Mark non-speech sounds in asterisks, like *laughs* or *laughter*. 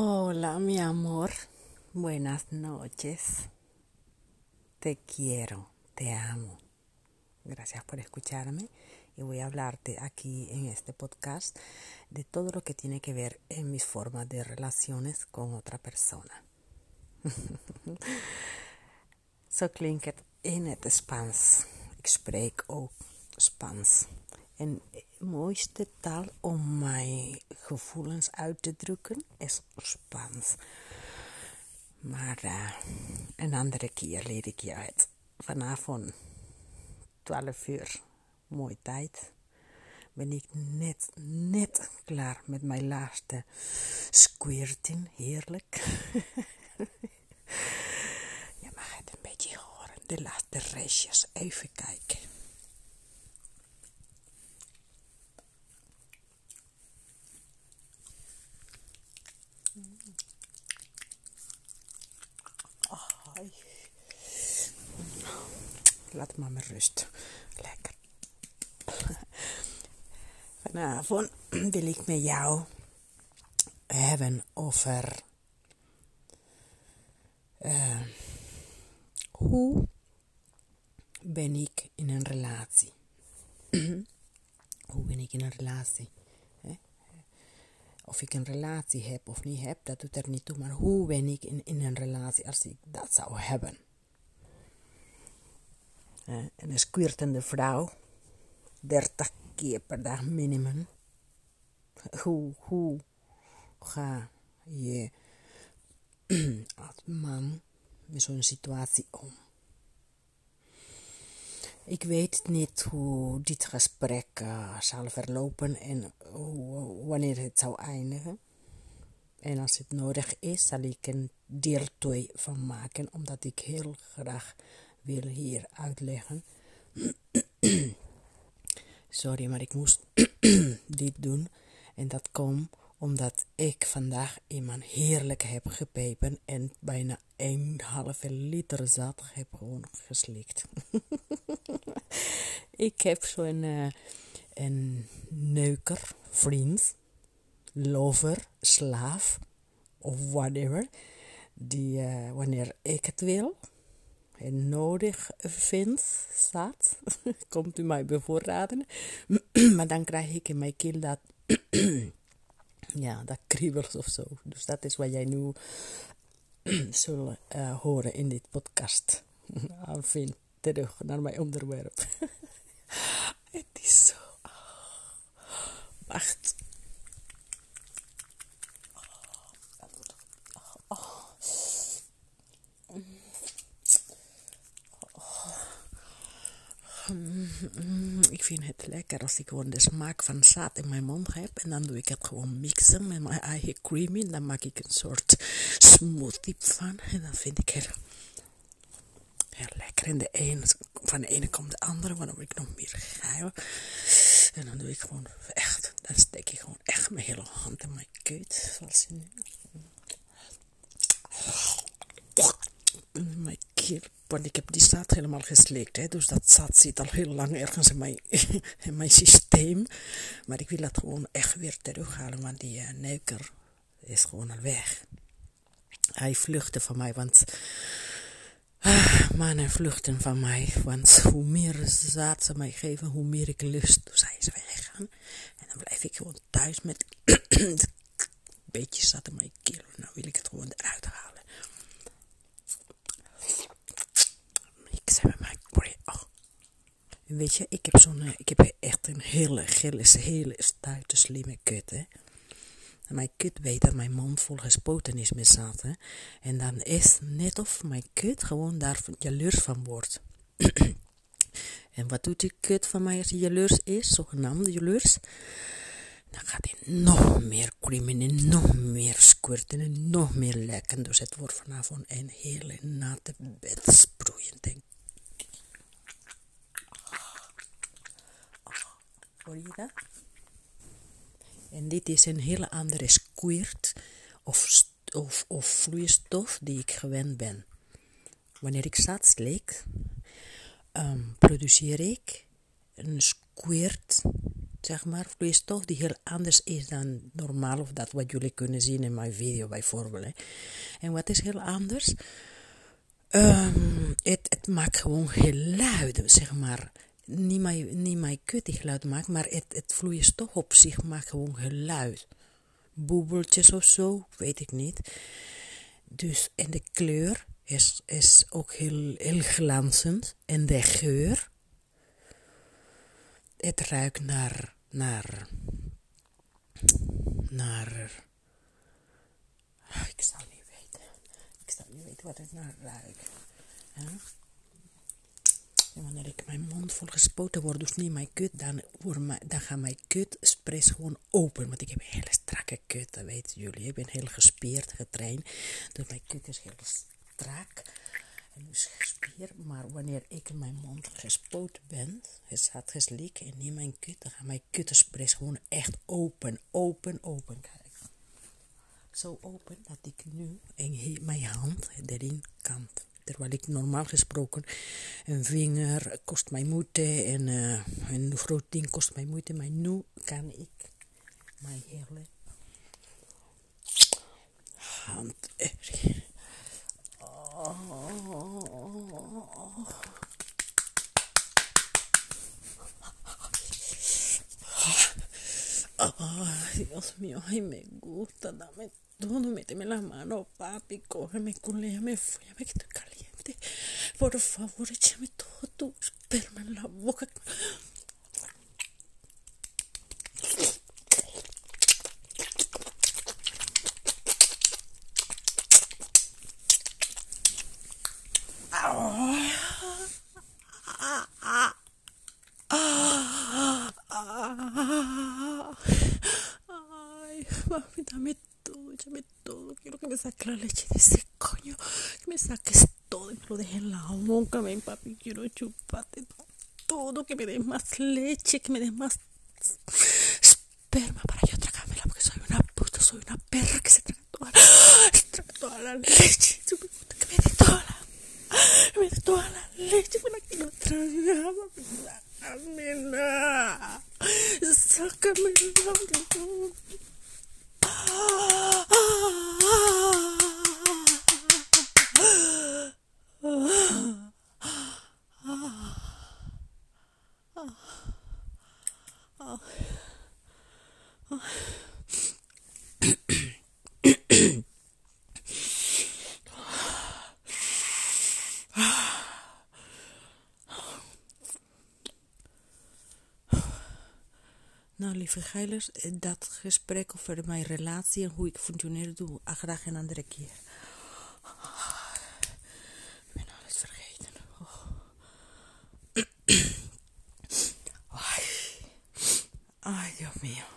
Hola, mi amor. Buenas noches. Te quiero, te amo. Gracias por escucharme y voy a hablarte aquí en este podcast de todo lo que tiene que ver en mis formas de relaciones con otra persona. *laughs* Zo klinkt in het Spaans. Ik spreek ook. En de mooiste taal om mijn gevoelens uit te drukken is Spaans. Maar uh, een andere keer leer ik je uit. Vanavond 12 uur, mooie tijd, ben ik net, net klaar met mijn laatste squirting. Heerlijk. *laughs* je mag het een beetje horen. De laatste restjes. Even kijken. Laat maar met rust. Lekker. Vanavond wil ik met jou hebben over uh, hoe ben ik in een relatie? *clears throat* hoe ben ik in een relatie? Of ik een relatie heb of niet heb, dat doet er niet toe. Maar hoe ben ik in, een relatie als ik dat zou hebben? Een squirtende vrouw, 30 keer per dag minimum. Hoe, hoe ga je *clears throat* als man met zo'n situatie om? Ik weet niet hoe dit gesprek uh, zal verlopen en wanneer het zou eindigen. En als het nodig is, zal ik een deel 2 van maken, omdat ik heel graag wil hier uitleggen. *clears throat* Sorry, maar ik moest *clears throat* dit doen. En dat komt omdat ik vandaag iemand heerlijk heb gepepen en bijna een halve liter zat heb gewoon geslikt. *laughs* ik heb zo'n uh, een neuker, vriend, lover, slaaf of whatever, die uh, wanneer ik het wil en nodig vind, staat, *laughs* komt u mij bevoorraden, *clears throat* maar dan krijg ik in mijn keel dat ja, dat kriebelt of zo. Dus dat is wat jij nu *clears throat* zult uh, horen in dit podcast. *laughs* Aanvin, terug naar mijn onderwerp. *laughs* Het is zo. Wacht. Ik vind het lekker als ik gewoon de smaak van zaad in mijn mond heb. En dan doe ik het gewoon mixen met mijn eigen creamy. Dan maak ik een soort smoothie van. En dan vind ik het heel lekker. En de ene, van de ene komt de andere, waardoor ik nog meer geil. En dan doe ik gewoon echt, dan steek ik gewoon echt mijn hele hand in mijn keut. Zoals je nu. Mijn want ik heb die staat helemaal gesleekt. Hè, dus dat zat zit al heel lang ergens in mijn, *laughs* in mijn systeem. Maar ik wil dat gewoon echt weer terughalen. Want die uh, neuker is gewoon al weg. Hij vluchtte van mij. Want ah, mannen vluchten van mij. Want hoe meer zaad ze mij geven, hoe meer ik lust. Dus hij is weggegaan. En dan blijf ik gewoon thuis met *clears throat* beetje zat in mijn keel. Nou wil ik het gewoon eruit halen. Weet je, ik heb zo'n, ik heb echt een hele, hele, hele stuite slimme kut, hè. En mijn kut weet dat mijn mond vol gespoten is met hè. En dan is net of mijn kut gewoon daar jaloers van wordt. *clears throat* en wat doet die kut van mij als hij jaloers is, zogenaamde jaloers? Dan gaat hij nog meer creamen nog meer squirten en nog meer lekken. Dus het wordt vanavond een hele natte bedsproeien, denk En dit is een hele andere squirt of, of, of vloeistof die ik gewend ben. Wanneer ik zat slik, um, produceer ik een squirt zeg maar, vloeistof die heel anders is dan normaal of dat wat jullie kunnen zien in mijn video bijvoorbeeld. En wat is heel anders? Um, het, het maakt gewoon geluid, zeg maar. Niet mijn, niet mijn geluid maakt, maar het, het vloeistof op zich maakt gewoon geluid. Boebeltjes of zo, weet ik niet. Dus, en de kleur is, is ook heel, heel glanzend. En de geur, het ruikt naar, naar, naar, ik zou niet weten. Ik zou niet weten wat het naar ruikt. Ja? Wanneer ik mijn mond vol gespoten word, dus niet mijn kut, dan, dan mijn kut gewoon open. Want ik heb een hele strakke kut, dat weten jullie. Ik ben heel gespierd, getraind. Dus mijn kut is heel strak en dus gespierd. Maar wanneer ik in mijn mond gespoten ben, het staat geslikt en niet mijn kut, dan gaat mijn kuttenspres gewoon echt open, open, open. Kijk. Zo open dat ik nu mijn hand erin kan Terwijl ik normaal gesproken een vinger kost mij moeite en uh, een groot ding kost mij moeite. Maar nu kan ik mijn hele hand erin. Oh. Ay, Dios mío, ay, me gusta, dame todo, méteme la mano, papi, cógeme, culéame, fúyame, que estoy. Por favor, échame todo tu esperma en la boca. saque la leche de ese coño, que me saques todo y me lo dejes en la boca, ven papi, quiero chuparte todo, que me des más leche, que me des más esperma para yo tragármela, porque soy una puta, soy una perra que se traga toda la, leche, que me dé toda la, me dé toda la leche, para que no tragar, sácamela, sácamela, Nou, lieve geilers, eh, dat gesprek over mijn relatie en hoe ik functioneer doe, graag een andere keer. Ik ben alles vergeten. Oh. *coughs* ai, Dios.